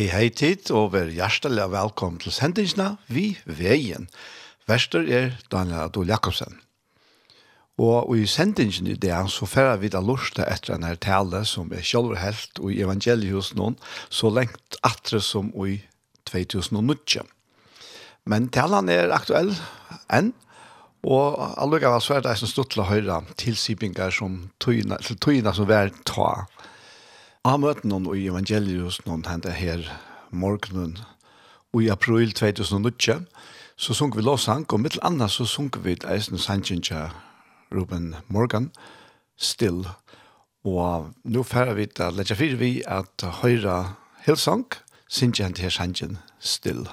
Hei, hei tid, og vær hjertelig velkommen til sendingsene Vi Veien. Vester er Daniel Adol Jakobsen. Og i sendingen i det, så færre vi da lortet etter denne tale som er selv helt og i evangeliet noen, så lengt atre som i 2019. Men talen er aktuell enn, og allukkavall så er det som stod til å høre tilsipinger som tøyene som vær tar Jeg møtte noen i evangelius noen hentet her morgenen og i april 2019 så sunk vi lovsang og mitt annet så sunk vi et eisen til Ruben Morgan still og nå færer vi til Ledja 4 vi at høyre hilsang sannsyn til her sannsyn still.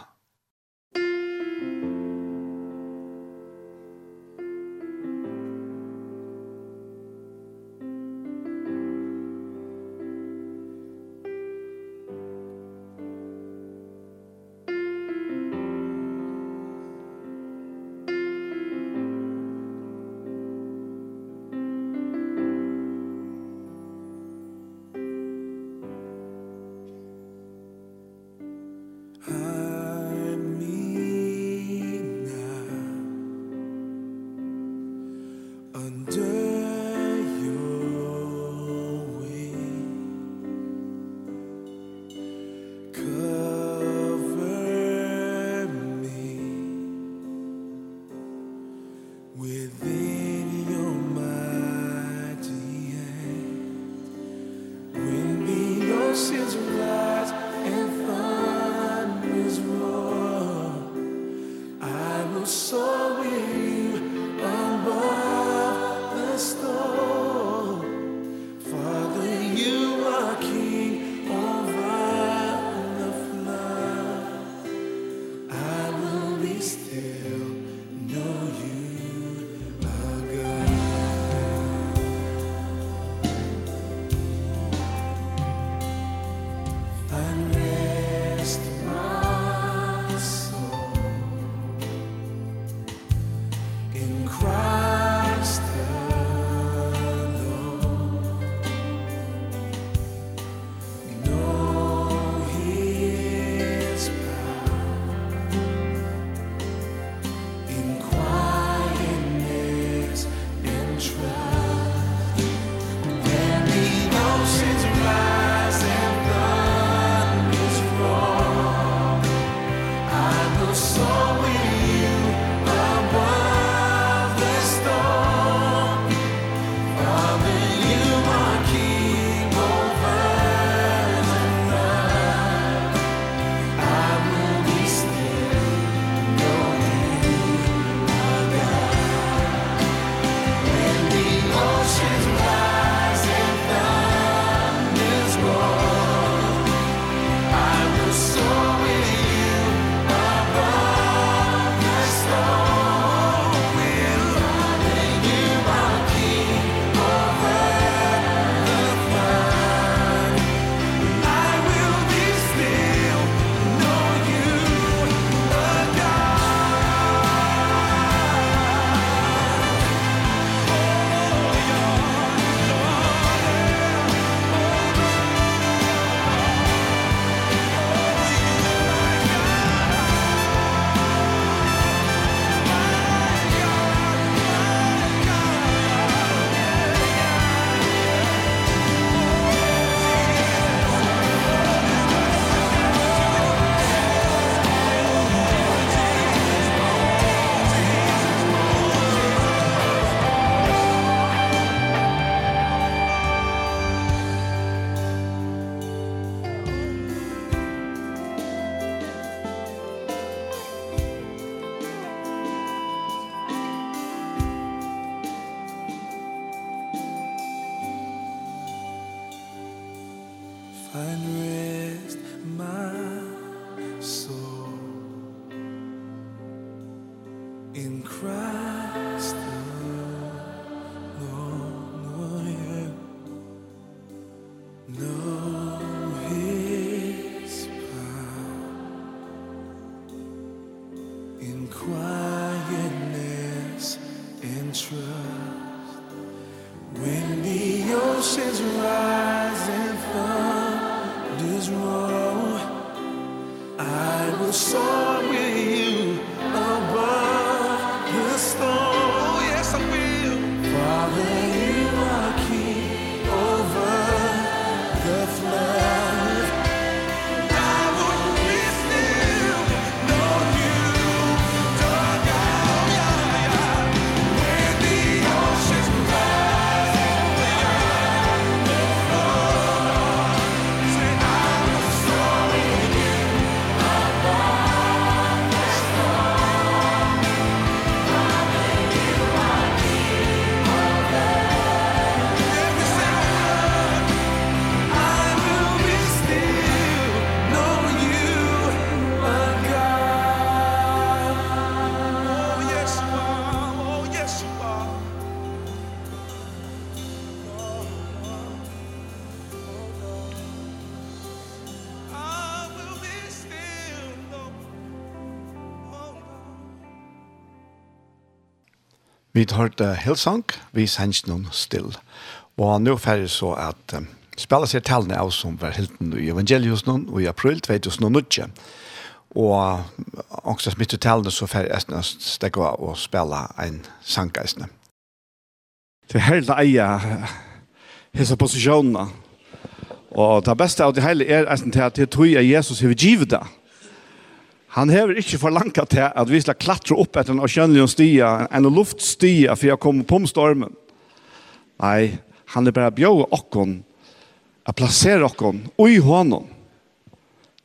Vi tar hørte Hillsong, vi sender noen still. Og nå ferdig så at um, spiller seg tallene av som var hilden i evangeliet noen, og i april 2019. Og også midt i tallene så ferdig jeg stekker av og spille en sanggeisene. Det er helt eie hese posisjonene. Og det beste av det hele er eisen til at det tror jeg Jesus har givet det. Han hever ikke forlangt til at vi skal klatre opp etter en avkjønnelig stia, en luftstia, for jeg kommer på stormen. Nei, han er bare bjøy okkon, å plassere okkon, i hånden,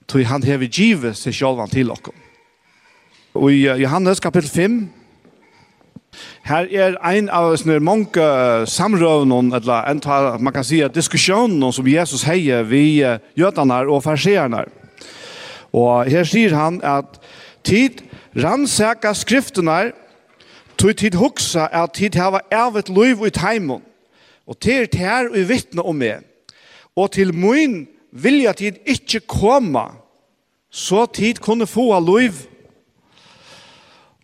tog han hever givet seg sjølvan til okkon. Og i Johannes kapittel 5, Her er ein av sånne mange samrøvene, eller en, man kan si, diskusjonen som Jesus heier vi jødene og farserene. Og her sier han at tid rannsaka skriftene, tog tid hoksa at tid hava ervet liv ut heimon, og til ter og vittne om meg, og til min vilja tid ikkje koma, så tid kunne få av liv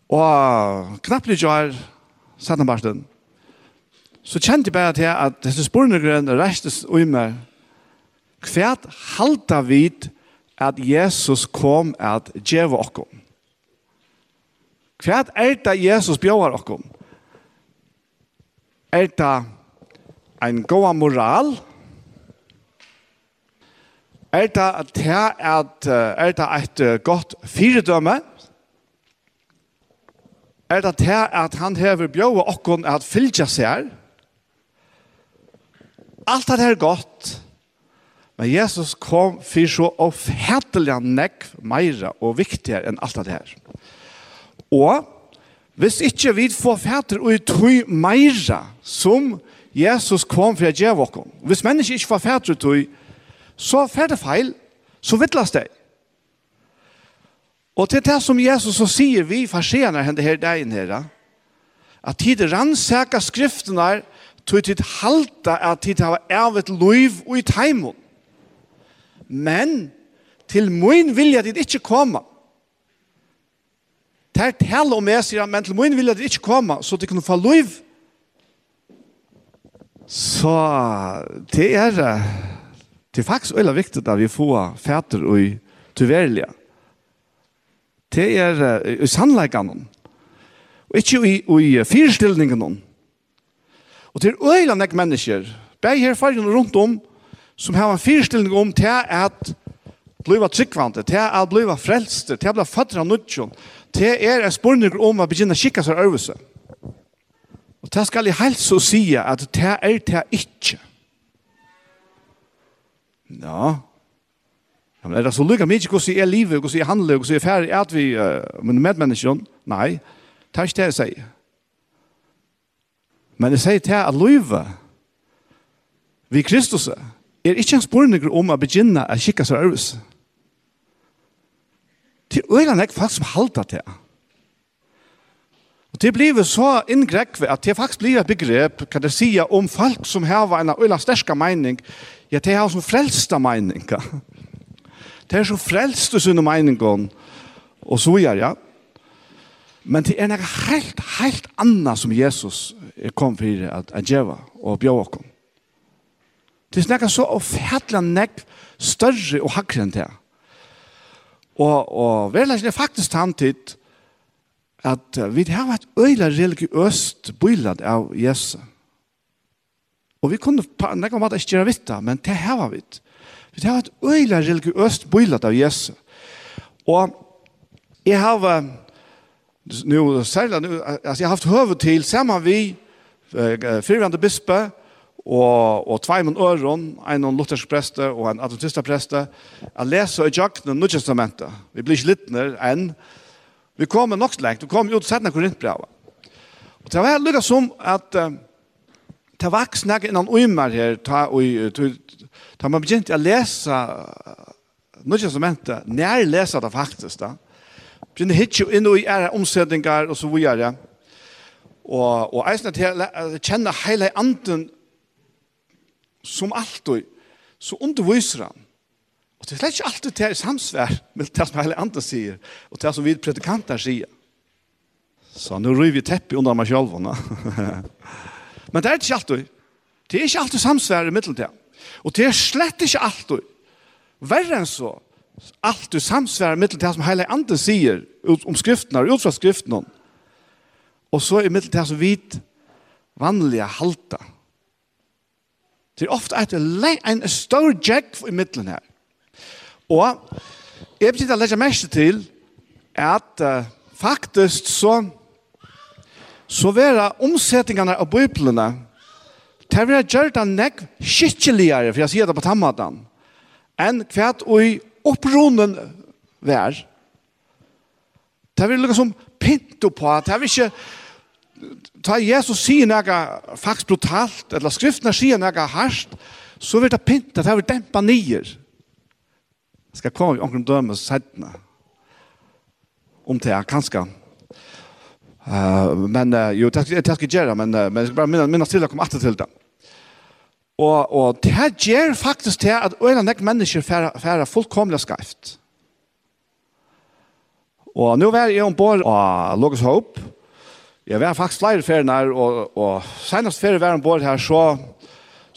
Og knapplig jar, satt han barsten, så kjente jeg bare til at disse spørnegren reistes ui meg, hvert halda vid at Jesus kom at djeva okkom. Hva er det Jesus bjøver okkom? Er det en god moral? Er det at at er det et godt fyrdømme? Er det at han hever bjøver okkom at fylgja seg? Alt det er godt. Men Jesus kom for så offentlig nekk meira og viktigere enn alt det her. Og hvis ikke vi får fætter og tog meira som Jesus kom for å gjøre oss, hvis mennesker ikke får fætter og tog, så er det feil, så vittles det. Og til det som Jesus så sier vi farsener henne her dagen her, at tid rannsaker skriftene, tog tid halta at tid har ævet liv og i teimån men til min vilja dit ikkje koma. Ter tel om jeg sier, men til min vilja dit ikkje koma, så det kunne få liv. Så det er, det er faktisk veldig viktig at vi får fæter og tyverlige. Det er i sannleikene, og ikke i, i firestillningene. Og det er øyne nek mennesker, bare her fargen rundt om, som har en fyrstilling om til at bliva tryggvante, til at bliva frelste, til at bliva fatter av nudjon, til er en spørning om å begynne å kikke seg øvelse. Og til skal jeg helst så si at til er til ikke. Ja, Ja, men er det så lykka mye hvordan jeg er livet, hvordan jeg handler, hvordan jeg er ferdig, at vi, uh, men medmennesken, nei, det er ikke det jeg sier. Men jeg sier til at livet, vi Kristus er, Er ikke en spørning om å begynne å kikke seg øves. Til øyne er faktisk som halter til. Og det blir så inngrekve at det faktisk blir et begrep, kan det si, om folk som har en øyne sterske mening, ja, det har som frelsta meninger. Det er så frelste sine meningen, og så gjør ja. Men det er noe helt, helt annet som Jesus kom for at gjøre og bjør oss. Det snakker så ofertelig nekk større og hakkere enn det. Og, og verleggen er faktisk tanntid at vi har vært øyla religiøst bøylad av Jesus. Og vi kunne på om at det ikke gjøre vitt men det har vi. Vi har vært øyla religiøst bøylad av Jesus. Og jeg har nu særlig, nu, altså jeg har haft høve til sammen vi, fyrvande bispe, og, og tveimen øron, en av luthersk preste og en adventista preste, a lese i jakten Nye testamentet. Vi blir ikke littner enn. Vi kommer nok lengt, vi kommer ut sett når Korintbrevet. Og det var lykka som at uh, det var ikke snakket innan uimer her, ta, og, ta, ta man begynte å lese Nye testamentet, nær lese det faktisk da. Begynte hitje inn i ære omsetninger og så videre. Og, og eisen til å kjenne hele anden som alltid, så underviser han. Og det er slett ikke alltid det er samsvær med det som hele andre sier, og det som vi predikanter sier. Så nå ryver vi teppet under meg selv. Men det er ikke alltid. Det er ikke alltid samsvær i middeltiden. Og det er slett ikke alltid. Verre enn så, alltid samsvær i middeltiden som hele andre sier om skriftene, ut fra skriftene. Og så i middeltiden som vi vanlige halter Det er ofte et, en stor jack i middelen her. Og jeg begynte å legge mest til at uh, faktisk så så vera omsetningene av bøyplene til å være gjørt av nekk skikkeligere, for jeg sier det på tammaten, enn hvert og i opprunden vær. Det er vel noe pinto på, det er ikke ta Jesus sier noe faktisk brutalt, eller skriftene sier noe harsht, så vil det pinta, det vil dempa nyer. Jeg skal komme i omkring døme sættene om det, kanskje. Uh, men uh, jo, det skal jeg gjøre, men, uh, men jeg skal bare minne, minne til å komme alltid til det. Og, og det her gjør faktisk til at øyne nek mennesker færer fullkomlig skreft. Og nå er jeg ombord av Logos Hope, Jeg var faktisk flere ferier her, og, og senest ferien var ombord her, så,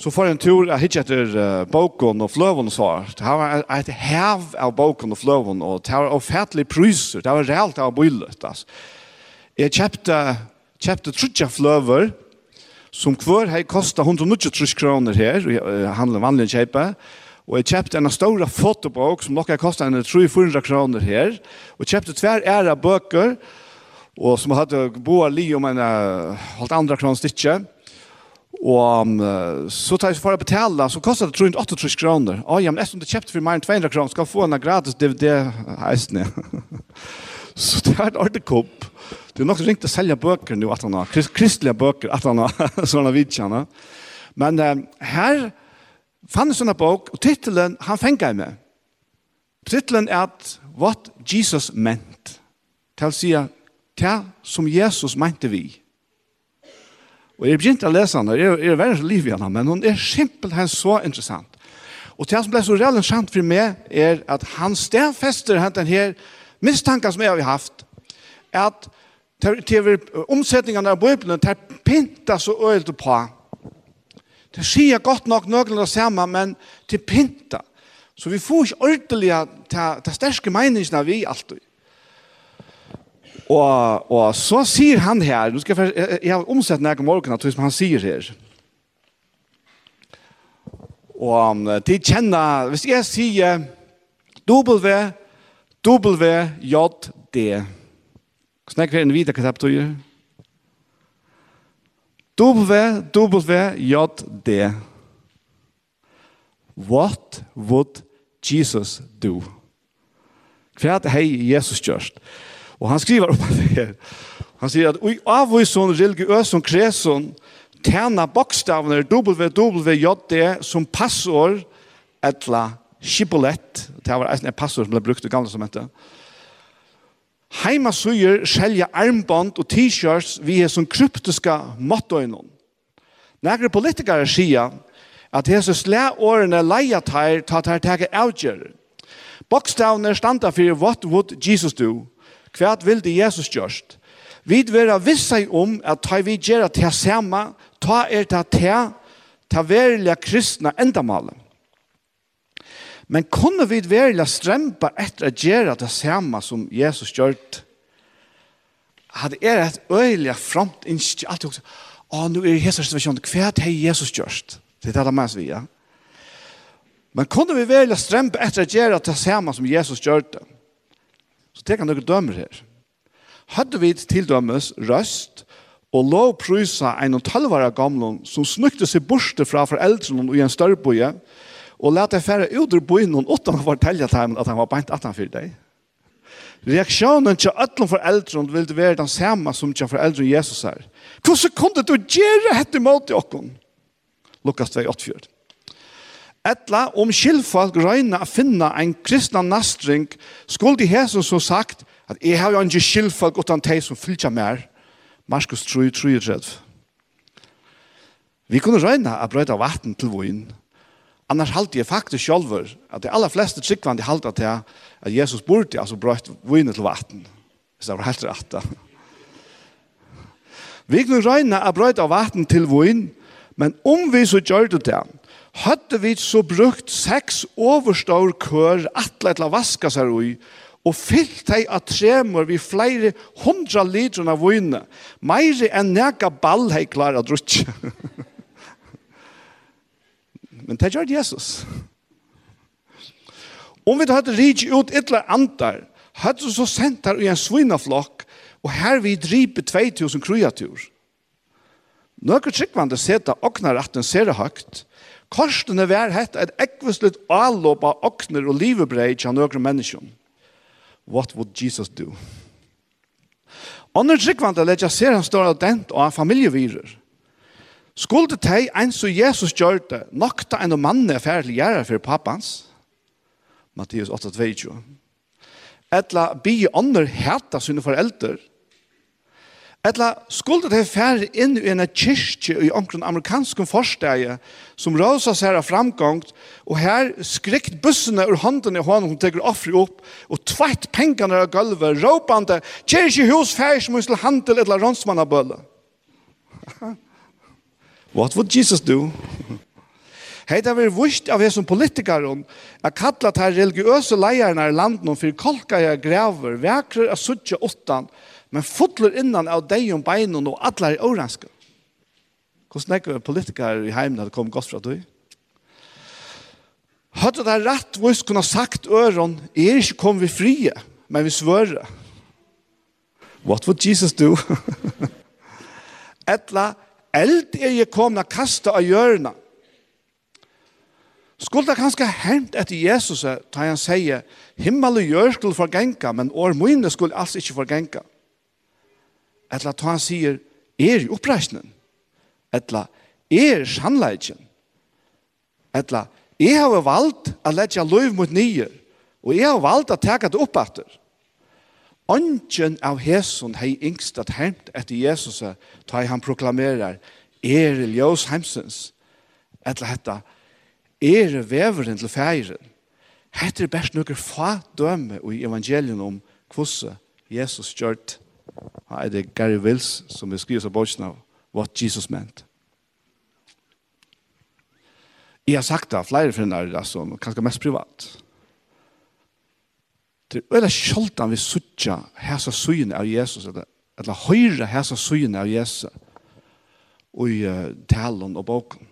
så får jeg en tur, jeg hittet etter uh, boken og fløven og så. Det var et hev av boken og fløven, og det var ofattelig priser, det var reelt av bøylet. Altså. Jeg kjøpte, kjøpte trutja fløver, som hver har kostet 120 kroner her, og handler vanlig kjøpe, og jeg kjøpte en stor fotobok som nok har kostet 300-400 kroner her, og kjøpte tver ære bøker, og och som hadde boa li om en uh, halvt andra kron stycke. Og um, så tar jeg for å betale, så kostet det tror inte 8 kroner. Å Ja, men eftersom det kjøpte for mer enn 200 kronor ska få en gratis DVD hästne. så det er et ordentlig kopp. Det är nog ringt å selge bøker nå, at han har Krist kristelige bøker, at han har sånne vidtjene. Men uh, her fann jeg sånne bok og titelen, han fengt jeg med. Titelen er at What Jesus Meant. Til å säga det som Jesus mente vi. Og jeg begynte å lese henne, jeg, er veldig liv i henne, men hun er simpelthen så interessant. Og det som ble så reellt sant for meg, er at han stedfester den her mistanken som jeg har haft, at til omsetningene av Bibelen, det pinta så øyelt på. Det sier godt nok noen det samme, men til pinta. Så vi får ikke ordentlig til sterske meningene vi alltid. Og, og så sier han her, nu skal jeg, jeg, jeg har omsett nærke morgenen, tror jeg som han sier her. Og de kjenner, hvis jeg sier W, W, J, D. Snakker vi en videre hva det betyr? W, W, J, D. What would Jesus do? Hva er det Jesus gjørst? Hva Og han skriver upp det her. Han sier at oj avvison religiös som kreson tärna bokstäverna WWJD som passord etla shibbolett. Det var en passord som ble brukt i gamle som hette. Heima suger skälja armband och t-shirts vi er som kryptiska mottoinon. Nægre politikere sier at hese slä årene leia tær ta tær tege avgjør. Bokstavene standa fyrir what would Jesus do? Hva vil det Jesus gjørst? Vi vera vissa om at ta vi gjerra til sama, ta er ta ta, ta verilega kristna endamalen. Men kunne vi verilega strempa etter å gjerra det sama som Jesus gjørt? Hadde er et øyelig framt innskje, alltid også, å, nå er det hese situasjonen, hva er det Jesus gjørst? Det er det det mest vi, ja. Men kunne vi verilega strempa etter å gjerra det sama som Jesus gjørt det? Så tek han noen dømer her. Hadde vi til dømes røst og lov prysa en og tølvare gamlen som snukte seg borste fra foreldrene og i en større boje og lette færre ut ur bojen og åttan å fortelle til ham at han var beint at han fyrir deg. Reaksjonen til alle foreldrene ville være den samme som til foreldrene Jesus er. Hvordan kunne du gjøre dette mot dere? Lukas 2, 8, 4. Etla om skilfolk røyna å finna en kristna nastring, skulle de hesen som sagt at jeg har jo ikke skilfolk utan de som fylltja mer. Markus 3, 3, Vi kunne røyna å brøyta vatten til voin. Annars halte jeg faktisk sjolver at de aller fleste tryggvande halte til at Jesus burde altså brøyt voin til vatten. Hvis det var helt rett. Vi kunne røyna å brøyta vatten til voin, men om vi så gjør det til Hadde vi så brukt seks overstår kør atle til å vaske seg ui, og fyllt deg av tremor vi flere hundra liter av vunne, meire enn nega ball hei klar av drutje. Men det gjør Jesus. Om vi hadde rik ut ytla antar, hadde så sendt her i en svinaflokk, og her vi driper 2000 kruatur. Nøkker tryggvande seta oknar at den ser høyt, Korsene vær hett et ekvislet avlåp av oksner og livebrei til nøkron mennesker. What would Jesus do? Andre tryggvande legger ser han står dent av familievirer. Skulle teg en som Jesus gjør det, nokta en mann er ferdig gjøre for pappans. Matteus 8, 22. Etla bi ånder heta sine foreldre, Etla skulle det færre inn i en kyrkje i omkring amerikansken forsteie som råsa seg av framgångt og her skrikt bussene ur hånden i hånden hun teker offri opp og tveitt pengene av gulvet råpande kyrkjehus færre som husle handel etla bølle What would Jesus do? Hei, det var vist av jeg som politiker jeg kallet her religiøse leierne i landet for kolka jeg grever, vekrer av suttje åttan Men fotler innan av deg om beinen og alle er oranske. Hvordan er det politikere i heimen hadde kommet godt fra deg? Hadde det rett hvis jeg kunne sagt øren, er ikke kom vi frie, men vi svører. What would Jesus do? Etla, eld er jeg kommet å kaste av hjørnet. Skulle det kanskje hent etter Jesus da han sier, himmel og gjør skulle forgenka, men år mine skulle altså ikke forgenka. Etla at han sier, er i oppreisningen, Etla, er sannleikjen. Etla, jeg har valgt å lette løyv mot nye, og jeg har valgt å teke det opp etter. Ønsken av Hesun hei yngst at hermt etter Jesus da han proklamerer er ljøs heimsens Etla hetta er veveren til feiren hetta er best noen fa døme i evangelien om hvordan Jesus gjørt. Han er det Gary Wills som er skrivet seg bort av What Jesus Meant. Jeg har sagt det flere finner, altså, kanskje mest privat. Det er veldig sjeldan vi sutja hæsa suyene av Jesus, eller, eller høyre hæsa suyene av Jesus, og i uh, talen og boken.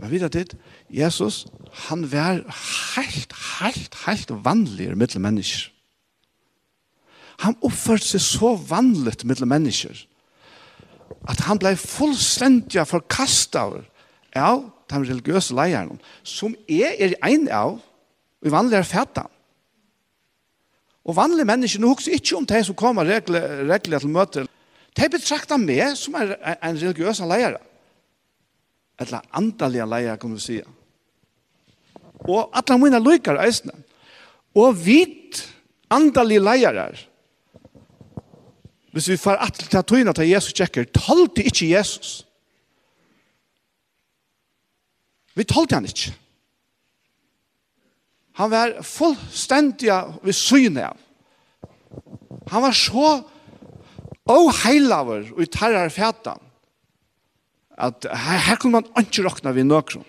Men vet du Jesus, han var helt, helt, helt vanlig mittel mennesker. Han oppførte seg så vanligt mellom mennesker at han ble fullstendig forkastet av av de religiøse leierne som er, er en av i vanlige fætan. Og vanlige mennesker, nå husker ikke om de som kommer regler, regler til møter, de betrakter meg som er en religiøs leier. Eller andalige leier, kan du si. Og alle mine lykker eisene. Og vit andalige leier Hvis vi får at til tøyna til Jesus tjekker, talte ikke Jesus. Vi talte han ikke. Han var fullstendig ved syne av. Han var så oheilaver og i tarrar fætan at her, her kunne man ikke råkna ved nøkron.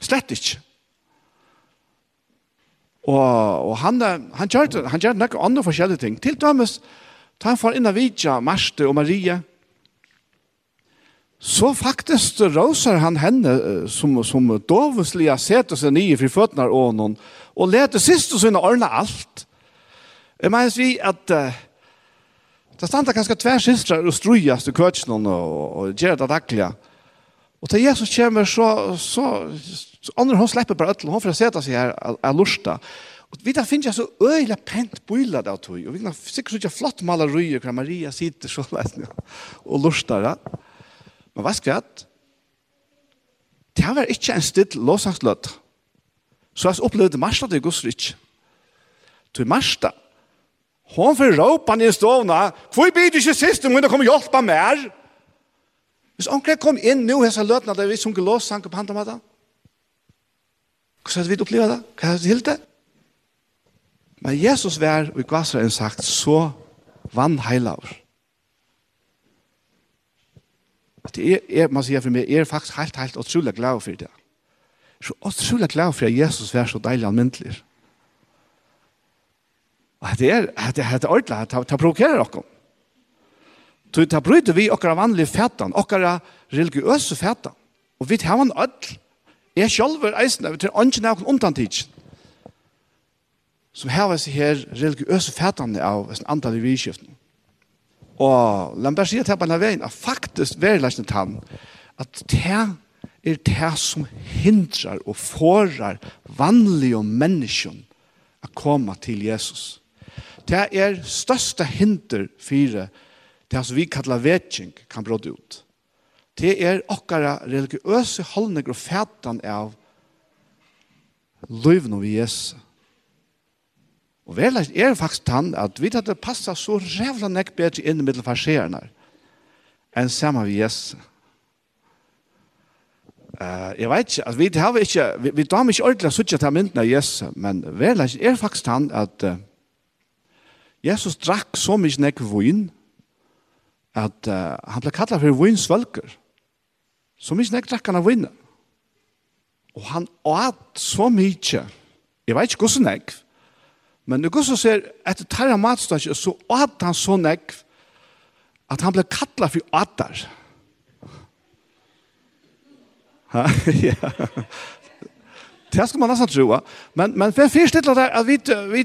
Slett ikke. Og, og han, han gjør han gjør noen andre forskjellige ting. Til dømes, da han får inn av Vidja, Marste og Marie, så faktisk råser han henne som, som doveslige setter seg nye fri føttene og noen, og leter sist og sånn ordne alt. Jeg mener vi at uh, det standa ganske tversistrar og strujast til køtjen og, og, og gjør det daglige. Og til Jesus kommer så, så Så andre hun slipper bare ødelen, hun får seta seg her av lorsta. Og vi da finner jeg så øyla pent bøyla det av tog, og vi kan sikkert ikke flott maler røy, hvor Maria sitter så leisne, og lorsta det. Men hva skal jeg? Det var ikke en still låsangsløtt. Så jeg opplevde Marsta til Guds rikk. Til Marsta, hon får råpa ned i stovna, hvor blir du ikke sist, du må komme hjelpa mer. Hvis omkring kom inn nå, hessa løtna, det er vi som ikke låsang på handa med det, Hvordan hadde vi oppleva det? Hva hadde vi hilt det? Men Jesus var, og i Gvassra enn sagt, så vann heilaver. At det er, er man sier for meg, er faktisk helt, helt utrolig glad for det. Så utrolig glad for at Jesus var så deilig anmyndelig. Og det er, det er, det er ordentlig, det, det provokerer dere. Så det bryter vi okkara vanlige fætan, okkara religiøse fætan. Og vi tar han ødel. Jeg selv er eisende, vi trenger ikke av undantidsen. Som her var seg her religiøse fætene av en antall i vidskiften. Og la meg bare si jeg på denne veien, at faktisk verilasjene tann, at det er det som hindrar og forar vanlige mennesker å komme til Jesus. Det er største hinder for det som vi kallar vetjeng kan bråde ut det er okkara religiøse holdninger og fætan av løyven over Jesus. Og verleis er faktisk tann at vi tatt det passa så rævla nekk bedre inn i middelfarserene enn samme vi Jesus. Uh, jeg vet ikke, at vi, har ikke, vi, vi damer ikke ordentlig å sitte til mynden av Jesus, men verleis er faktisk tann at uh, Jesus drakk så mye nekk vun at uh, han ble kallet for vunsvølker. Så mye nek drakk han av vinna. Og han åt så mye, Jeg vet ikke hvordan nek. Men det går så ser, etter tarra matstodje, så åt han så nek at han ble kattla for åter. Ha, ja. Det skal man nesten tro. Men, men for fyrst litt at vi, vi, vi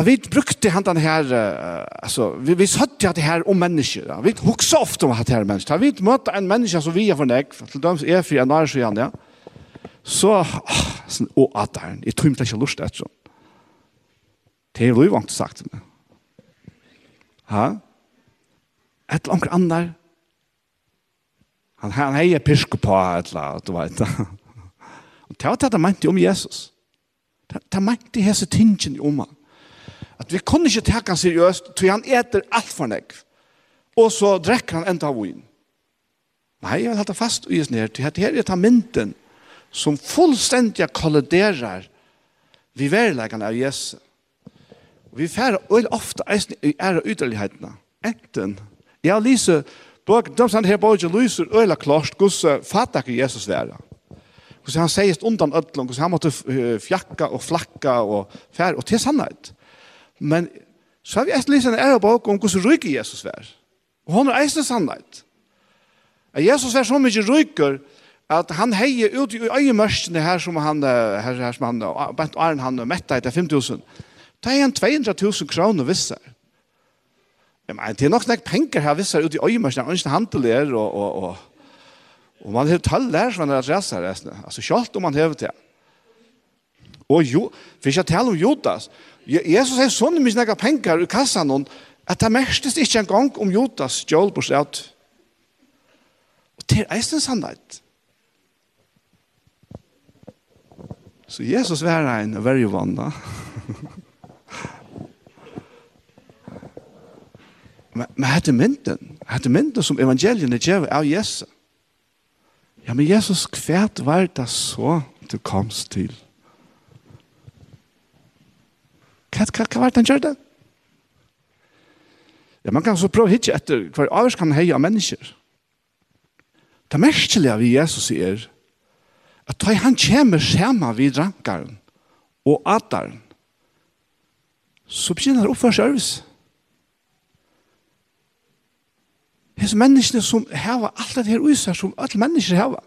at vi brukte han den her, uh, altså, vi, vi satt at det her om mennesker. Ja. Vi hukse ofte om at det her mennesker. Vi møtte en menneske som vi er for nek, til dem er for en år igjen, ja. Så, åh, sånn, å, at det er, jeg tror ikke jeg lust etter sånn. Det er jo vant sagt til meg. Ha? Et eller annet andre, Han, han heier pirske på et eller annet, du vet. Og det var det han mente om Jesus. Det det mente hese tingen om han at vi kunne ikke ta han seriøst, for han eter alt for nek. Og så drekker han enda av vin. Nei, jeg han halte fast og gis ned, til at her er ta mynten som fullstendig kolliderer vi verleggene av Jesu. Vi færre øyne ofte eisen i ære ytterlighetene. Enten, jeg har lyset bøk, de som her bøk lyser øyne klart, gus fatter ikke Jesus være. Gus han sier undan ødlom, gus han måtte fjakka og flakka og færre, og til sannhet. Men så har vi etter lyst en ære bak om hvordan ryker Jesus vær. Og hon er eisen sannhet. At Jesus vær så mye ryker at han heier ut i øyemørskene her som han, her, her som han, Bent Arne han metta etter 5.000. Da er han 200.000 kroner visser. Jeg mener, det er nok nek penger her visser ut i øyemørskene, han ikke handel er, og, og, og, Og man har tall der som man har adresse her, Altså, kjalt om man har det. Og jo, for ikke tale om Judas, Jesus har sånn mye nekka penger i kassan hon, at det merstes ikke en gang om Jotas stjål på stedet. Og det er eisen sannhet. Så Jesus var en veldig da. men, men hette mynden, hette mynden som evangeliene gjør av Jesus. Ja, men Jesus, hvert var det så du komst til? Hva, hva, hva var det han gjør det? Ja, man kan så prøve hitje etter hva avers kan heie av mennesker. Det merkelige vi Jesus sier, at da han kommer skjema vid rankaren og adaren, så begynner det å oppføre service. Hese menneskene som heva alt det her uiser, som alle mennesker heva,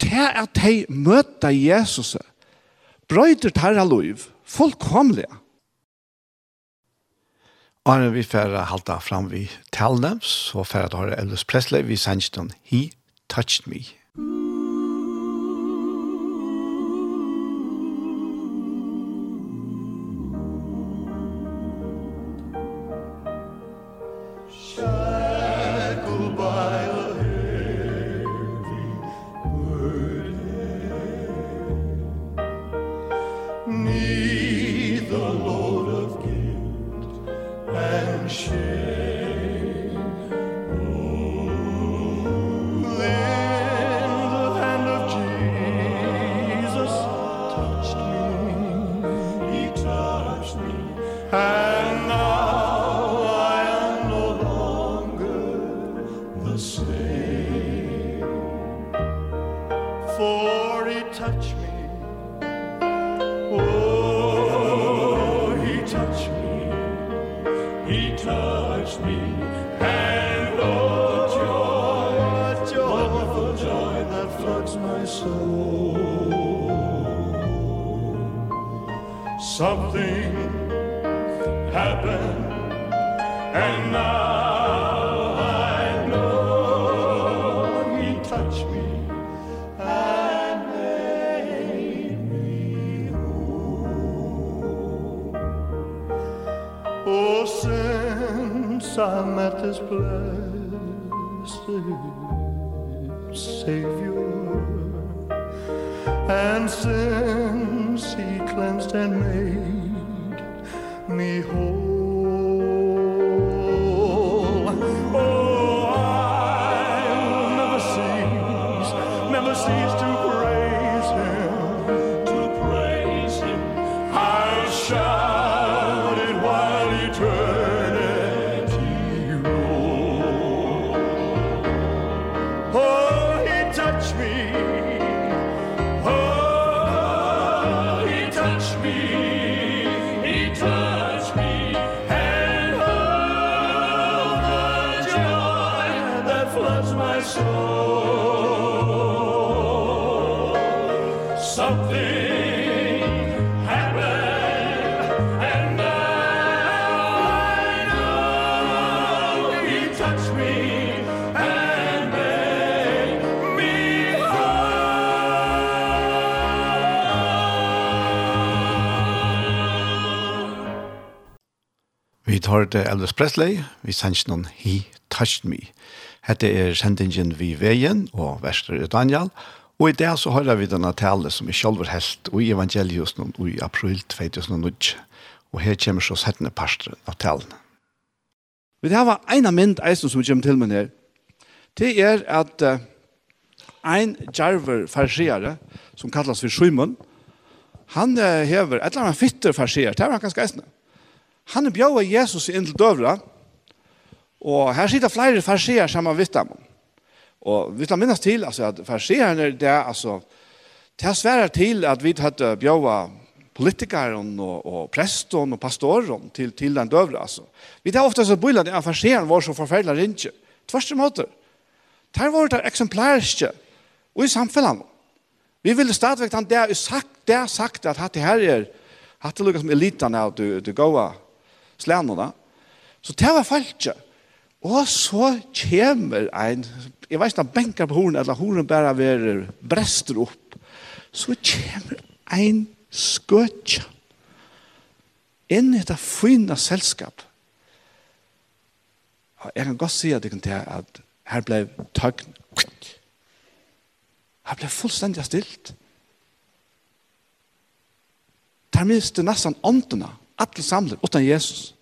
til at de møter Jesus, brøyder tarra liv, fullkomlig. Arne vi får halta fram vi talnems, og færre høre Elvis Presley, vi sannston He Touched Me. Mm. place hørte Elvis Presley, vi sendte noen He Touched Me. Hette er sendingen vi veien og verster er Daniel, og i det så hører vi denne tale som er selv helt i evangeliet noen i april 2019, og her kommer så settende parster av talen. Vi har en av mynd eisen som kommer til meg her, det er at uh, ein jarver farsiare, som kallas for Sjymon, han uh, hever, et eller annet fytter farsiare, det er han ganske eisende. Han bjóva Jesus inn til døvra, og her sitter flere farsier sammen vitt dem. Og vi tar minnes til altså, at farsierne det er altså, det er svære til at vi hadde bjóva politikeren og, og presten og pastoren til, til den døvra. Altså. Vi tar ofte så bøyla det at farsierne var så forferdelig rinje. Tvers til måter. Det var det eksemplariske og i samfunnet. Vi ville stadigvæk han der sagt, der sagt at hatt det her er hatt det lukket som elitan av du, du gåa slænene. Så det var falske. Og så kommer en, jeg vet ikke om benker på hornet, eller hornet bare verer brester opp, så kommer en skøtja inn i det fina selskap. Og jeg kan godt si at det kan til at her ble tøgn. Her ble fullstendig stilt. Der miste nesten åndene. Alle samler, utan Jesus.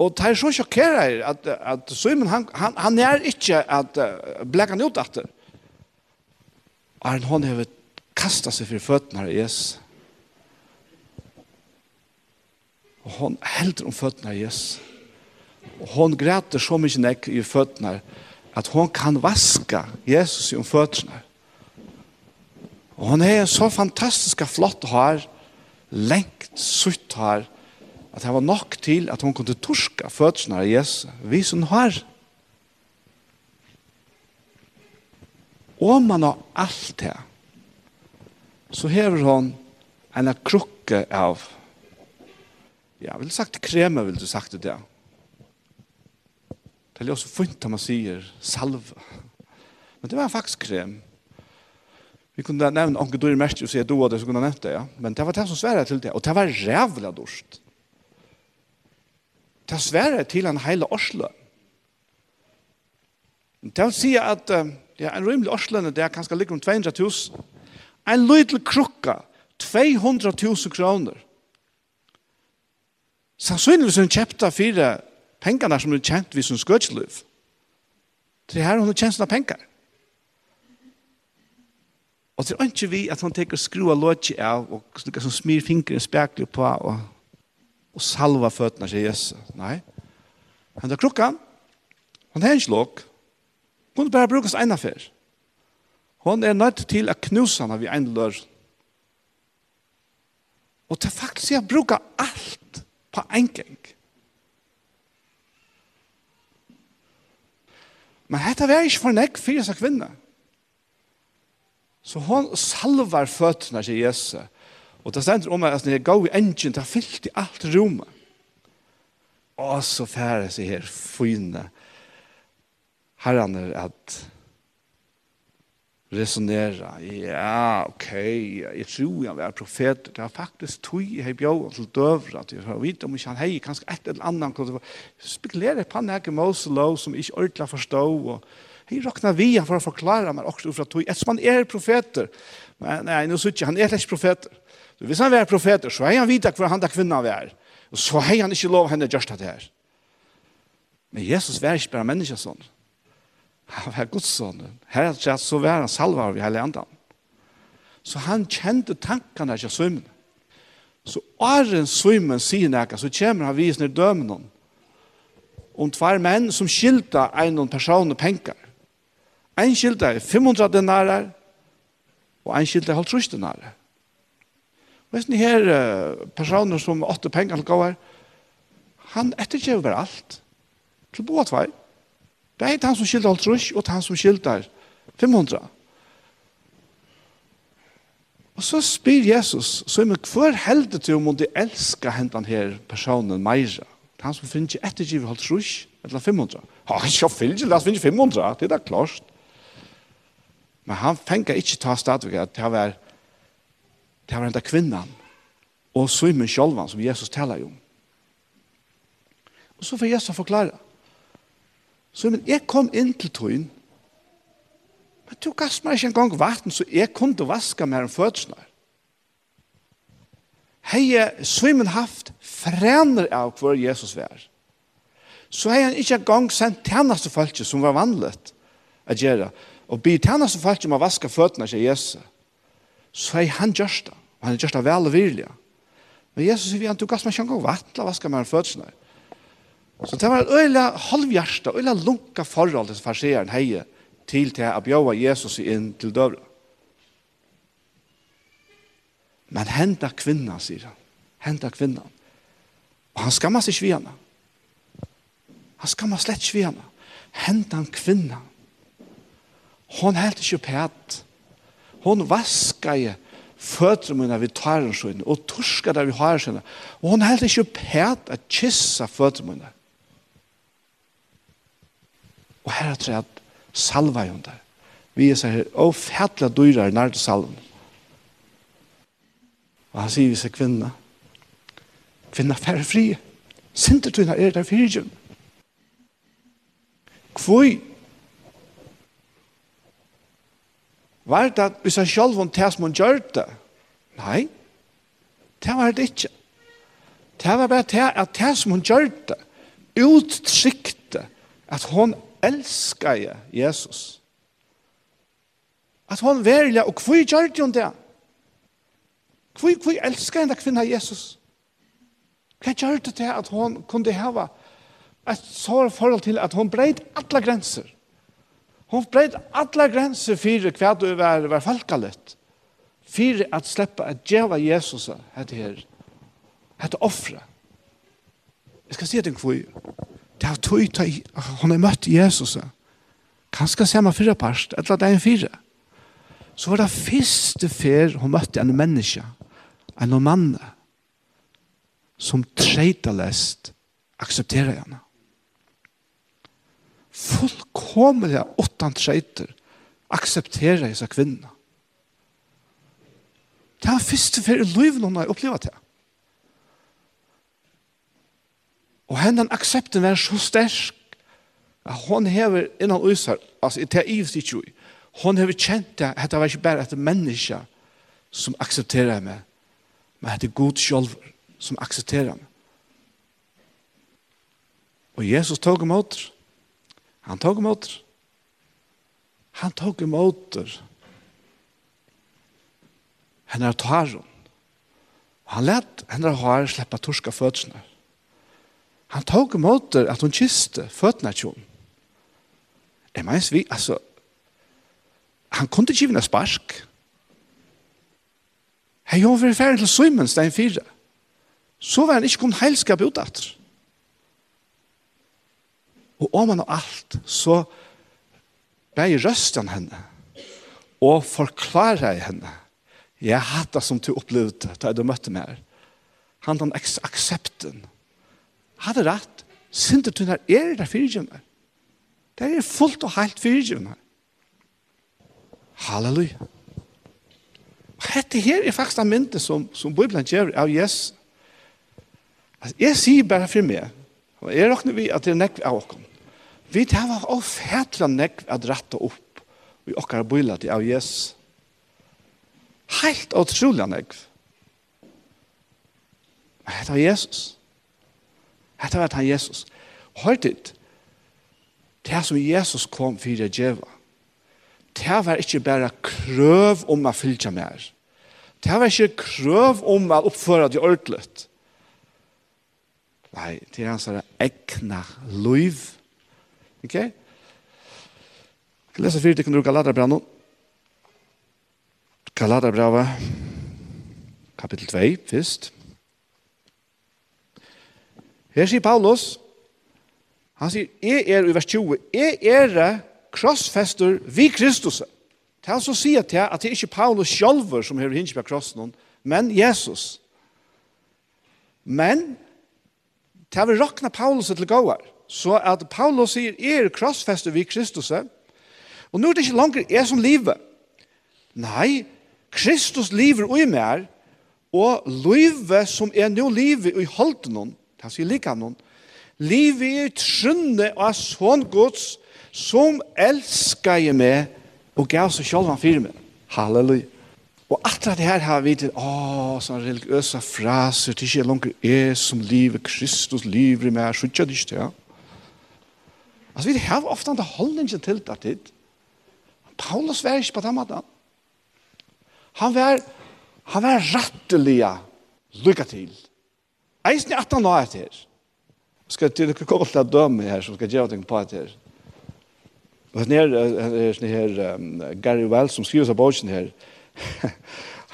Og det er så sjokkerer at, at Simon, han, han, han er ikke at uh, blekka han ut etter. Og han har kastet seg for føttene av Jesus. Og hon helder om føttene av Jesus. Og hon græter så mye nekk i føttene at hon kan vaska Jesus i om føttene. Og hon er så fantastisk flott hår. Og lengt sutt her, at det var nok til at hun kunne torska fødselen av Jesus, vi som har. Og man har alt det, så hever hun en krukke av, ja, vil sagt kreme, vil du sagt det, det er også fint at man sier salve, men det var faktisk krem. Vi kunde nämna onke Gud mest och säga då det så kunde nämnt det, ja. Men det var det som svärade till det. Och det var rävla dorst. Det var svärade till en hela Oslo. Det vill säga att ja, en rymlig orslene, det är kanske ligger om 200 000. En liten krukka, 200 000 kronor. Sannsynligvis hun kjøpte fire pengarna som hun kjent vid hun skøtsliv. Det her hun kjent sine penger. Og det er ikke vi at han teker skrua låtje av, og slik som smir fingeren spekler på, og, og salva føttene til Jesus. Nei. Han tar krukka, han har ikke låk, hun bare brukes en affær. Hun er nødt til å knuse henne ved en lør. Og til faktisk jeg bruker alt på en gang. Men dette var ikke for nekk for jeg sa kvinner. Så hon salvar fötterna til Jesus. Og det stender om at når jeg går i engine, det fyllt i alt rommet. Og så færre seg her fine herrene at resonera. Ja, ok, jeg tror han var profet. Det var faktisk tog jeg hei bjøven til døvra. Jeg har vidt om ikke han hei, kanskje et eller annet. Spekulerer på han her med lov som ikke ordentlig forstå. Og Jeg råkner vi han for å forklare meg også fra tog. Ettersom han er profeter. Men nei, nå sier han er ikke profeter. Så hvis han er profeter, så er han vidt hvor han da kvinna er. Og så er han ikke lov henne gjørst det her. Men Jesus var ikke bare menneske sånn. Han var Guds sånn. Her er det så var han salva av hele andan. Så han kjente tankene til svimmen. Så åren svimmen sier nekka, så kommer han visner dømen om tvær menn som skilta en person og penger. En skilta er 500 denarer, og en skilta er 50 denarer. Hvis ni her personer som åtte penger til gavar, han etterkjever bare alt. Til boa tvei. Det er han som skiltar alt trus, og han som skiltar 500. Og så spyr Jesus, så er hver helde til om de elsker hentan her personen meira. Han som finner ikke etterkjever alt trus, eller 500. Ha, jeg finner ikke, la oss finne 500, det er da klart. Men han fengar ikkje ta stadvig at det var det var enda kvinnan og svimmen sjolvan som Jesus talar om. Og så får Jesus forklare. Svimmen, jeg kom inn til tøyen men du gass meg ikke en gang vatten så jeg kunne vaska meg en fødsnar. Hei, svimmen haft frener av hvor Jesus var. Så hei han ikke en gang sendt tjeneste folk som var vanligt å gjøre og byr tjeneste folk om å vaske føttene til Jesus, så er han gjørst det. Og han gjørst det vel og virkelig. Men Jesus sier, du gass meg ikke engang vatt til å vaske meg føttene. Så det var et øyla halvhjersta, øyla lunka forhold til farseeren heie til til å bjøve Jesus inn til døvra. Men henda kvinna, sier han. Henda kvinna. Og han skammer seg svina. Han skammer slett svina. Henda henne. Han kvinna Hon helt ikke pæt. Hon vaska i føtter mine ved tæren sin, og torska der vi har sin. Og hon helt ikke pæt at kissa føtter mine. Og her er det at salva hun der. Vi er så her, og fætla dyrer i til salven. Og han sier vi seg kvinna. Kvinna færre frie. Sintertuna er der fyrtjum. Kvoi Var det at hvis han selv om det som han gjør det? Nei, det var det ikke. Det var bare det at det som hun gjør det, uttrykte at hun elsker Jesus. At hun verlig, og hvor gjør det hun det? Hvor, hvor elsker henne kvinna Jesus? Hva gjør det til at hun kunne hava et sår forhold til at hun breit alle grenser? Hon breit alla grenser fyrir hva du var, var falkalett. Fyrir at sleppa at djeva Jesus hette her. Hette offre. Jeg skal si det en. Det er tog ta hon er møtt Jesus. Kanskje se meg fyra parst, eller det er en fyra. Så var det første fyr hon møtte en menneske, en mann, som treita lest aksepterer henne fullkomliga åttan treiter acceptera dessa kvinna. Det var här första i livet hun har upplevt det. Og henne aksepten var så sterk at hon hever innan usar, i det är ivs i tjoj, hon hever kjent det at det var ikke bare et menneske som aksepterer meg, men att det er god selv som aksepterer meg. Og Jesus tog emot det Han tog emot. Han tog emot. Han er tåren. Han lät henne har släppa torska fødsene. Han tog emot at hun kiste fötterna til hon. Jeg mener vi, altså, han kunne ikke vinne spark. Han gjorde ferdig til Simon, stein fire. Så var han ikke kun heilskap utåt. Og om han og alt, så blei røsten henne, og forklarer jeg henne. Jeg hatt det som du opplevde da du møtte meg. Han den aksepten. Hadde rett, synder du når er det fyrtjømmer. Det er fullt og helt fyrtjømmer. Halleluja. Hette her er faktisk en mynte som, som Bibelen gjør av Jesus. Jeg sier bare for meg, og jeg råkner vi at det er nekve av åkken. Vi tar ofætla nekv at ratta opp i okkar bøyla til av Jesus. Helt utrolig nekv. Hette var Jesus. Hette var han Jesus. Høytid, det som Jesus kom for å djeva, det var ikke bare krøv om å fylle mer. Det var ikke krøv om å oppføre det ordentlig. Nei, det er hans egna liv. Ok? Jeg leser fyrt, jeg kan bruke Galaterbra nå. Galaterbra, kapittel 2, først. Her sier Paulus, han sier, jeg er i vers 20, jeg er krossfester vi Kristus. Det er altså å si at det er ikke Paulus selv som har på krossen, men Jesus. Men, det er vi råkna Paulus til gåar. Så at Paulus sier, er krossfester vi Kristus. Og nå er det ikke langer jeg som livet. Nei, Kristus lever og i mer, og livet som er nå livet i holden noen, han sier like noen, livet er trunne av sånn gods som elsker jeg meg og gav seg selv han fire meg. Halleluja. Og atra det her har vi til, åh, sånne religiøse fraser, det er ikke langer jeg som livet, Kristus lever i meg, så ikke det ikke, ja. Altså, vi har ofte en holdning til det tid. Paulus var ikke på den måten. Han var, han var rettelig lykke til. Eisen er at han var etter. Skal til dere komme til å døme her, som skal gjøre ting på etter. Og her er sånn her um, Gary Wells som skriver seg på oss her.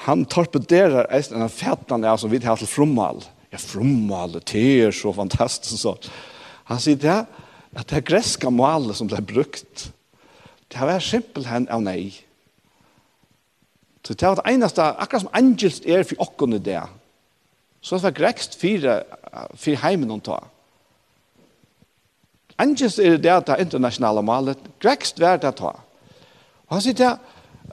han torpederer eisen en fætene som vi har til frommal. Ja, frommal, det er så fantastisk. Så. Han sier det her, at det greska målet som ble brukt, det var simpelthen av nei. Så det var det eneste, akkurat som angels er for åkken i det, så det var grekst fire, fire heimen hun tar. Angels er det det internasjonale målet, grekst var det ta. Og han sier det,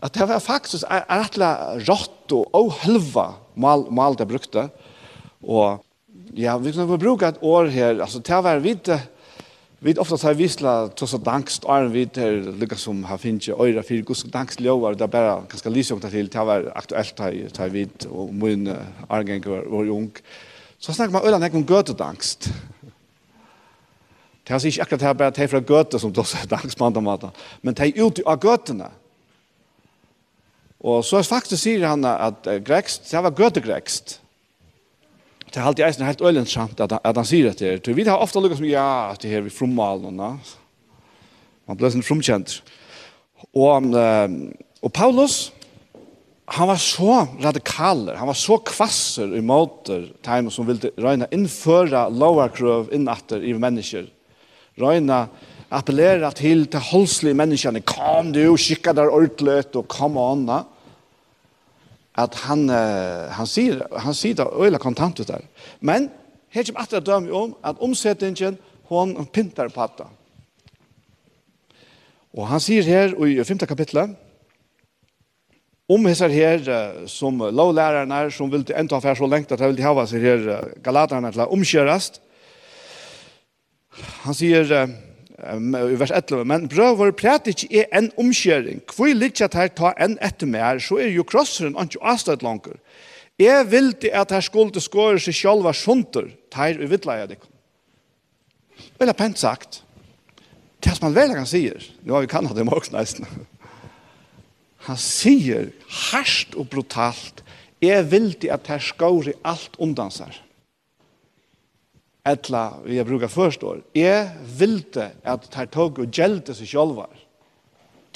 at det var faktisk er rettelig rått og åhelva mål, mål det brukte. Og ja, vi kunne bruke et år her, altså det var vidt, Vi ofta tar visla tross att dankst är vi till lyckas som har finns ju öra för guds dankst lovar där bara ganska lysa om till det var aktuellt här tar vi och mun argen var ung. Så snackar man öland om göte dankst. Det har sig inte akkurat här bara till från göte som då så dankst man då men det är ut av götena. Og så er faktisk sier han att grekst, det var gøte grekst det har alltid eisen helt øyelig sant at, at han sier det Så vi har ofte lukket som, ja, det her vi frommalen, man ble sånn frumkjent. Og, og Paulus, han var så radikaler, han var så kvasser i måter time som ville røyne innføre lovarkrøv innatter i mennesker. Røyne appellera til til holdslige menneskene, kom du, skikka der ordentlig, og kom og anna at han, han sier, han sier det øyla kontant ut der. Men her kommer alltid dømme om at omsetningen hon pintar på hatta. Og han sier her i 5. kapitlet om hessar her som lovlærerne som vil enda affær så lengt at de vil hava seg her galaterne til å omkjørast. Han sier i vers 11, men brøver præt ikke er en omkjøring. Hvor litt at her ta en etter mer, så er jo krosseren ikke avstått langer. Jeg vil til at her skulle skåre seg selv var sunter, tar i jeg det. Vel er pent sagt. Det som han vel kan sier, nå har vi kan ha det morgen. Han sier harsht og brutalt, jeg vil til at her skåre alt undan seg etla, vi brukar først år, jeg vilde at det her tog och gjelte sig själva.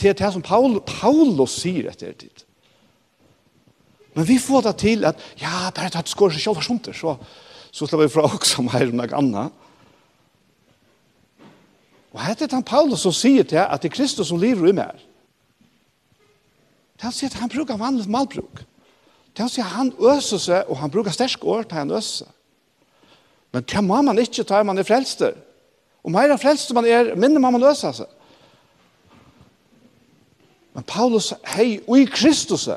Det det som Paul, Paulus säger efter tid. Men vi får det till att ja, det har skår sig själva sånt, så, så slår vi fra också mer om något annat. Och här är det han Paulus som säger till att det är Kristus som lever i mig. Det han att han brukar vanligt malbruk. Det han sier han öser sig och han brukar sterske år till han öser. Men det må man ikke ta man er frelster. Og mer frelster man er, minne må man løse seg. Men Paulus, hei, og i Kristus,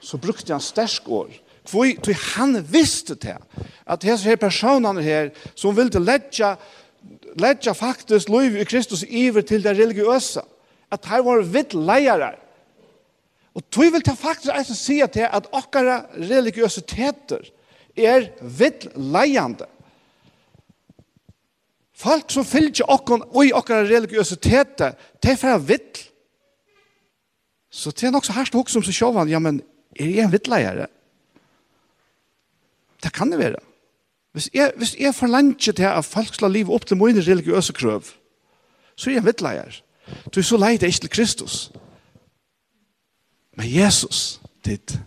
så brukte han stersk år. For han visste til at disse her personene her, som ville ledja, ledja faktisk lov i Kristus iver til det religiøse, at her var vidt leiere. Og tog vil ta faktisk eisen si til at okkara religiøsiteter er vidt leiende. Folk som fylgjer okkon og i okkara religiøsitet, det er fra vittl. Så det er nok så herst hos som så sjåvan, ja, men er jeg en vittleiere? Det kan det være. Hvis jeg, hvis jeg forlanger til at folk skal livet opp til mine religiøse krøv, så er jeg en vittleier. Du er så lei det ikke til Kristus. Men Jesus, ditt,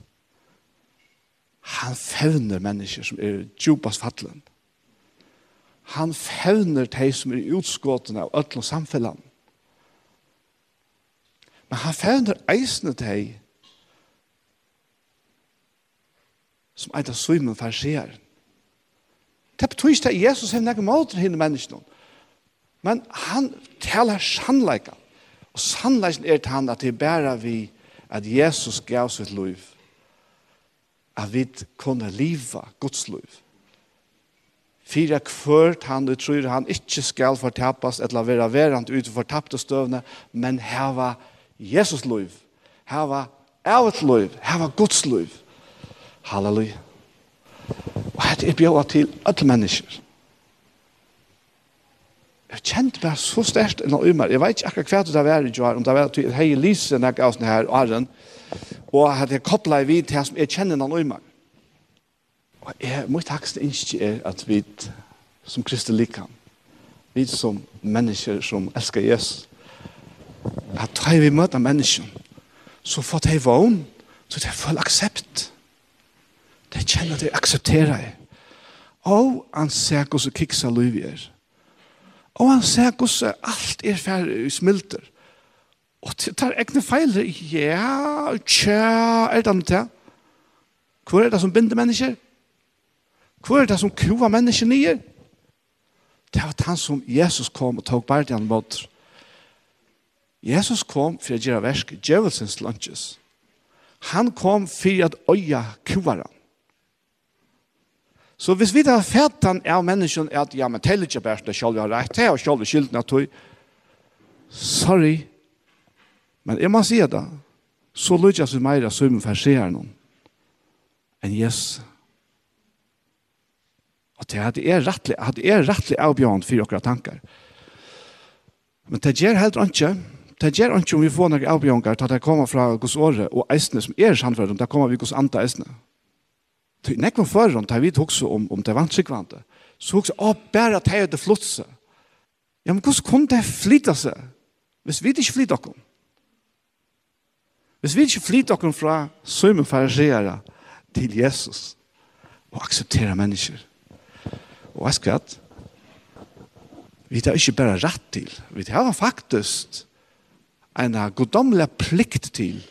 han fevner mennesker som er djupast fattelen han fevner de som er utskåtene av ødel og samfunnet. Men han fevner eisene de som eit av Simon farsier. Det betyr ikke at Jesus har noen måter henne menneskene. Men han taler sannleika. Og sannleiken er til han at det bærer vi at Jesus gav sitt liv. At vi kunne liva Guds liv. Fyra kvørt han du tror han ikke skal fortappes eller være verant ut for tapte støvne, men heva Jesus liv. Heva evet liv. Heva Guds liv. Halleluja. Og hette er bjøret til alle mennesker. Jeg kjente meg så størst enn å Umar. Jeg vet ikke akkurat hva det var i Joar, om det var at jeg hei Lise når jeg gav sånn her, og Arjen, og at jeg kopplet vidt her som jeg kjenner enn av Umar. Og jeg, må hakste innskje er at vi som Kristi likan, vi som mennesker som elskar Jesus, at da vi møter mennesken, så får de vogn, så de får aksept. De kjenner at de aksepterer det. Og han ser hvordan kiksa liv er. Og han ser hvordan alt er ferdig i smilter. Og det tar egne feil. Ja, tja, er det annet det? Hvor er det som binder mennesker? Ja. Hvor er det som kua mennesker nye? Det var han som Jesus kom og tog bardian mot. Jesus kom for å gjøre versk djevelsens lunches. Han kom for å øye kua Så hvis vi tar fætan av menneskene at ja, men teller ikke bare det selv vi har rett til, og selv skylden at du sorry, men jeg må si det, så lykkes vi mer i sømmen for å se her noen. enn Jesus til at det er rettelig, at det er rettelig avbjørn for dere tanker. Men det gjør helt ikke, det gjør ikke om vi får noen avbjørnker til at det kommer fra Guds året og eisene som er samfunnet, det kommer vi Guds andre eisene. Det er ikke for om vi tok om, om det vanskelig så hugsa å, bare at det er det flotse. Ja, men hvordan kunne det flytta seg? Hvis vi ikke flytta oss. Hvis vi ikke flytta oss fra sømme fariseere til Jesus og akseptera mennesker. Og jeg skvatt, vi tar ikke bare rett til, vi tar faktisk en goddomlig plikt til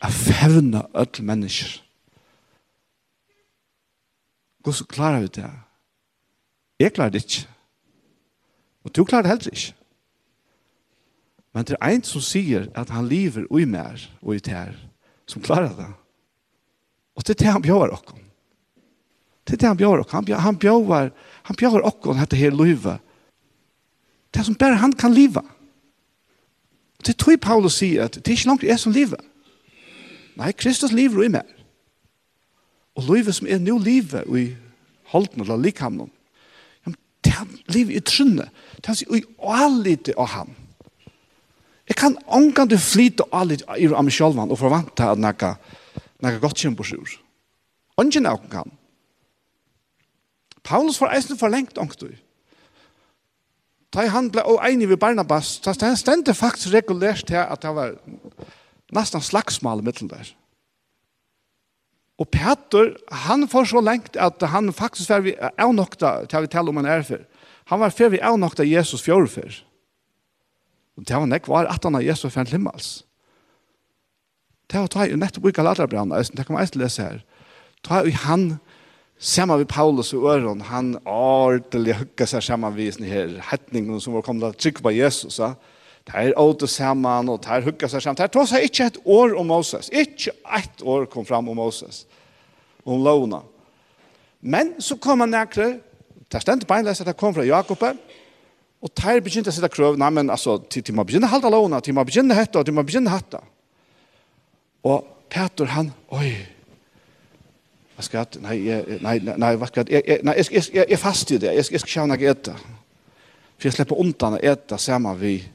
å fevne alle mennesker. Hvordan klarer vi det. Jeg klarer det ikke. Og du klarer det heller ikke. Men det er en som sier at han lever i mer og i tær, som klarer det. Og det er det han bjør dere. Det er det han bjør oss. Han bjør, han bjør, han bjør oss dette her livet. Det er som bare han kan liva. Det tror Paulus sier at det er ikke langt jeg som livet. Nei, Kristus lever i meg. Og livet som er nå livet i holden eller likhamnen, det er livet i trunne. Det er i allite av ham. Jeg kan omgang til flyte allite i av meg selv og forvante at noe, noe godt kommer på sjur. Ongen av kan. Paulus var eisen forlengt ångtur. Da han ble einig ved Barnabas, så han stendte faktisk regulært til at det var nesten slagsmål mittel der. Og Peter, han får så lengt at han faktisk var vi avnokta, til vi taler om han er for. Han var før vi avnokta Jesus fjord for. Og det var nek var at han av Jesus fjern himmels. Det var ta i nettopp i Galaterbrann, det kan man eisen lese her. Ta i han Samma vi Paulus og Øron, han ordentlig hukka seg samman vid sånne her hettningene som var kommet til å trykke på Jesus. Ja. Det Der åter samman, og der hukka seg samman. Der tog seg ikke et år om Moses. Ikke ett år kom fram om Moses. Om lovna. Men så kom han nekre, der stendte beinleser, det kom fra Jakob, og der begynte å sitte krøv, nei, men altså, til, til man begynte å halda lovna, til man begynte hette, og til man begynte hette. Og Peter, han, oi, Jag ska nej nej nej vad ska jag nej jag jag jag fast ju där. Jag ska jag ska själva äta. För jag släpper undan att äta samma vi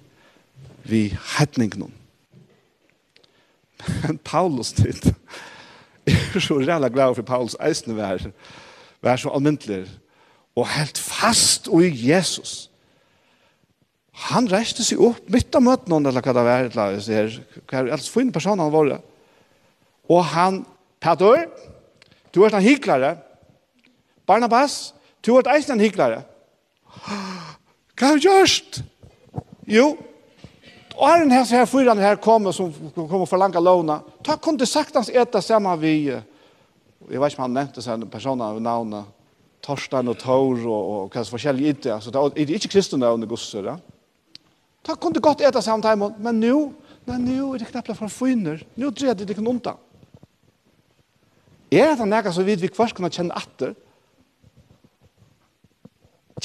vi hedningen. Men Paulus tid. Jag är så jävla glad för Paulus eisne vär. Vär så allmäntlig och helt fast i Jesus. Han reiste seg opp midt av møten någon eller hva det var eller hva här. Alltså fin person han var. Och han Petter Du er en hyklare. Barnabas, du er eisen en hyklare. Hva har du gjort? Jo, og er den her, her fyran her kommer som kommer for langa låna. Ta kom sagt saktans eta sammen vi, jeg vet ikke om han nevnte seg personer av navnet, Torstein og Tor og, og hva som forskjellige idde, altså det er ikke kristne navnet gosser, ja. Ta kom til godt eta saman men nu, nei, nu er det knappt for finner, nu dreier det ikke undan. Er det noe som vi vi kvart kunne kjenne atter?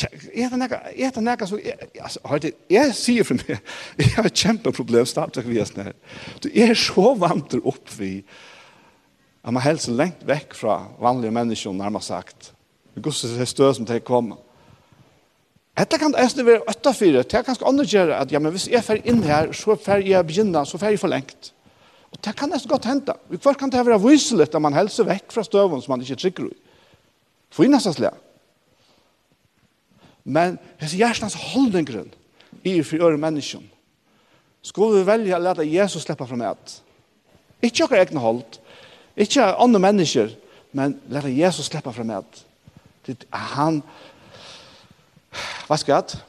Er det noe, er det noe som, altså, hørte, jeg sier for meg, jeg har et kjempeproblem, stadig vi er snær. Du er så vant opp vi, at man helst lengt vekk fra vanlige mennesker, nærmest sagt. Det går så støy som det kommer. Detta kan det være ötta fyra. Det er ganske andra at ja, men hvis jeg fer inn her, så fer jeg begynna, så fer färg jag förlängt. Og det kan nesten godt hente. Vi først kan det være vyselig at man helser vekk fra støven som man ikke trykker i. For i nesten slik. Men hvis hjertens holdningren i for øre mennesken skulle vi velge å lete Jesus slippe fra meg. Ikke akkurat egne hold, ikke andre mennesker, men lete Jesus slippe fra meg. Det er han, hva skal jeg?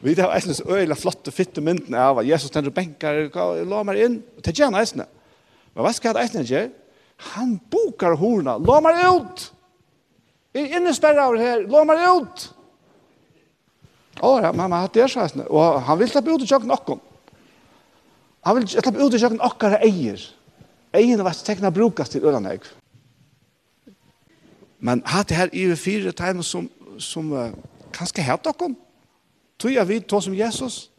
Vi har eisne så øyla flotte, fitte myndene av at Jesus tender benkar, la meg inn, og til gjerne eisne. Men hva skal jeg eisne gjør? Han bokar horna, la meg ut! Jeg er innesperra over her, la meg ut! Å ja, mamma, det er så eisne. Og han vil slappe ut i tjøkken okkom. Han vil slappe ut i tjøkken okkara eier. Eierne var tekna brukas til ølanegg. Men hatt det her i fire timer som, som uh, kanskje hatt okkom. Tog jeg vidt tog som Jesus.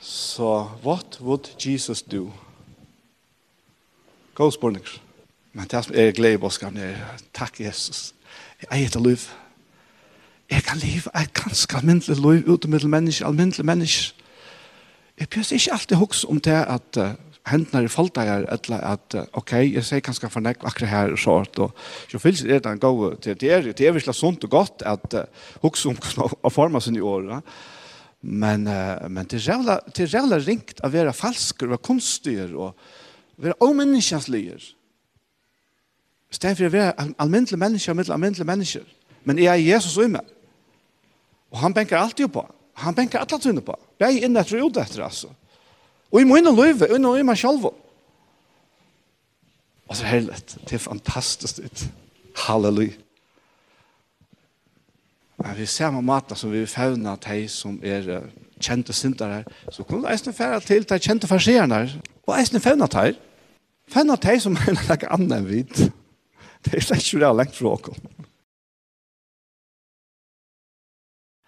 Så, what would Jesus do? God spørning. Men det som er glede i bådskapen er, takk Jesus. Jeg heter liv. Jeg kan leve et ganske almindelig liv uten middel mennesker, almindelig mennesker. Jeg bjør ikke alltid huske om det at uh, hendene i faldegar, eller at, ok, jeg sier kanskje for nekk akkurat her og sånt, og så finnes det en gode til, det er, det er virkelig sunt og godt at uh, hukse om hvordan å forme sin i året, men, uh, men det er jævla, det er jævla ringt å være falsker, å være kunstiger, og være omenneskjensliger. Stedet for å være alminnelige mennesker, alminnelige mennesker, men jeg er Jesus og meg. Og han benker alltid på, han benker alle tøyne på, jeg er inne etter og ut etter, altså. Og i munnen løyve, og i meg selv. Og så herlet, det er fantastisk ut. Halleluja. Men vi ser med maten som vi fevner de som er kjente syndere, så kunne det eisne fære til de kjente farsierne, og eisne fevner de. Fevner de som er noe annet enn vi. Det er slett ikke det lengt fra åkken.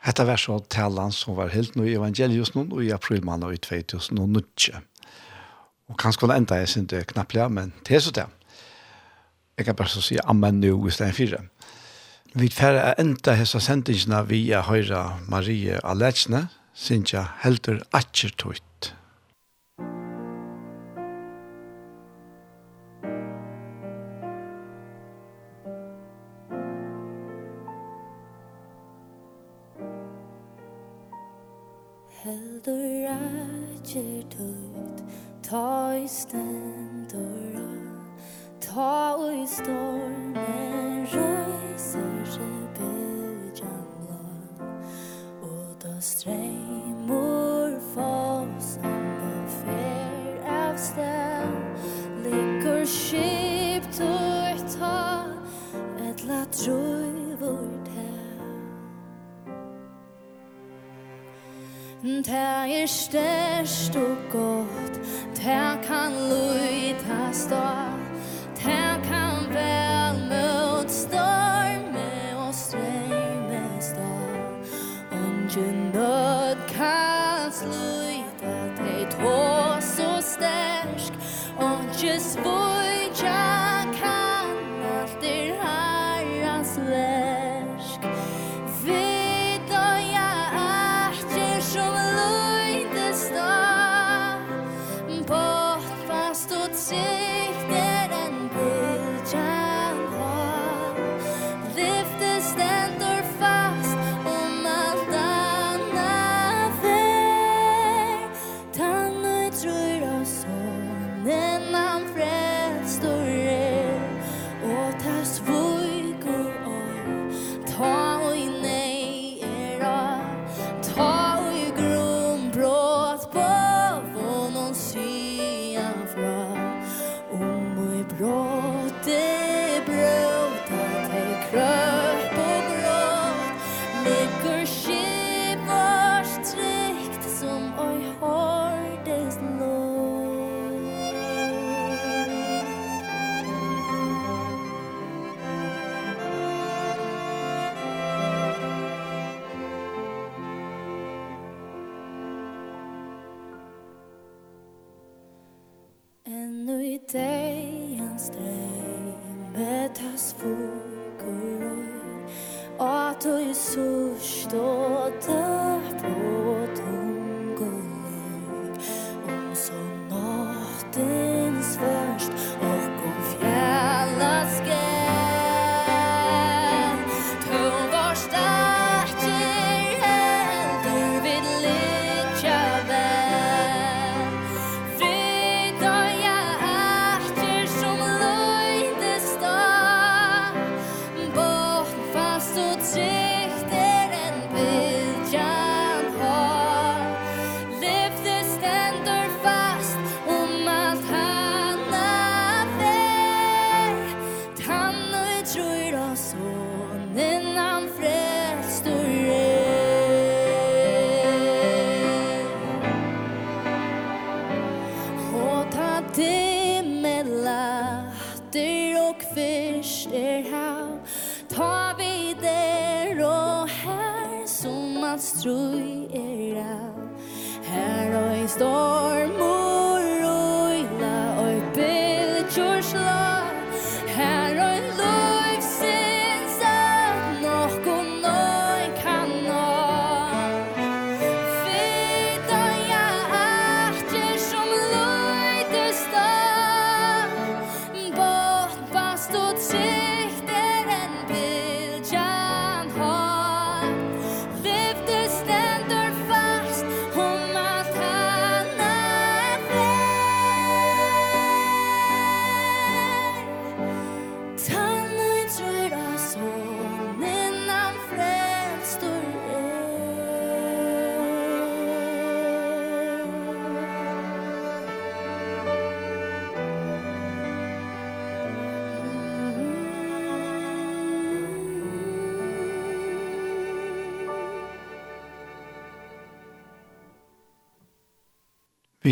Hetta var så talan som var helt nu i evangelius nu i april mann i 2009. Og kanskje hun enda jeg synes det knapplega, men det er så det. Jeg kan bare så si amen nu i stedet fire. Vi færre enda hessa sendingsna via høyra Marie Aletsne, sinja heldur atjertøyt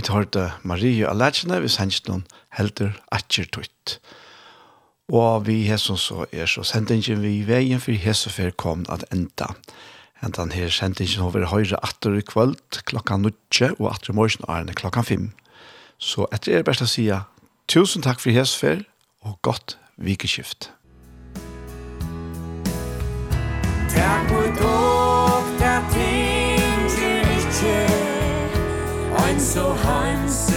Vi tar det Marie Alertsene, vi sender noen helter atjer tøyt. Og vi hesson så er så sendingen vi i veien, for hessofer kom at enda. Entan her sendingen over høyre atter i kvöld klokka 9 og atter i morgen er klokka fem. Så etter er best å si tusen takk for hessofer, og godt vikeskift. so handsome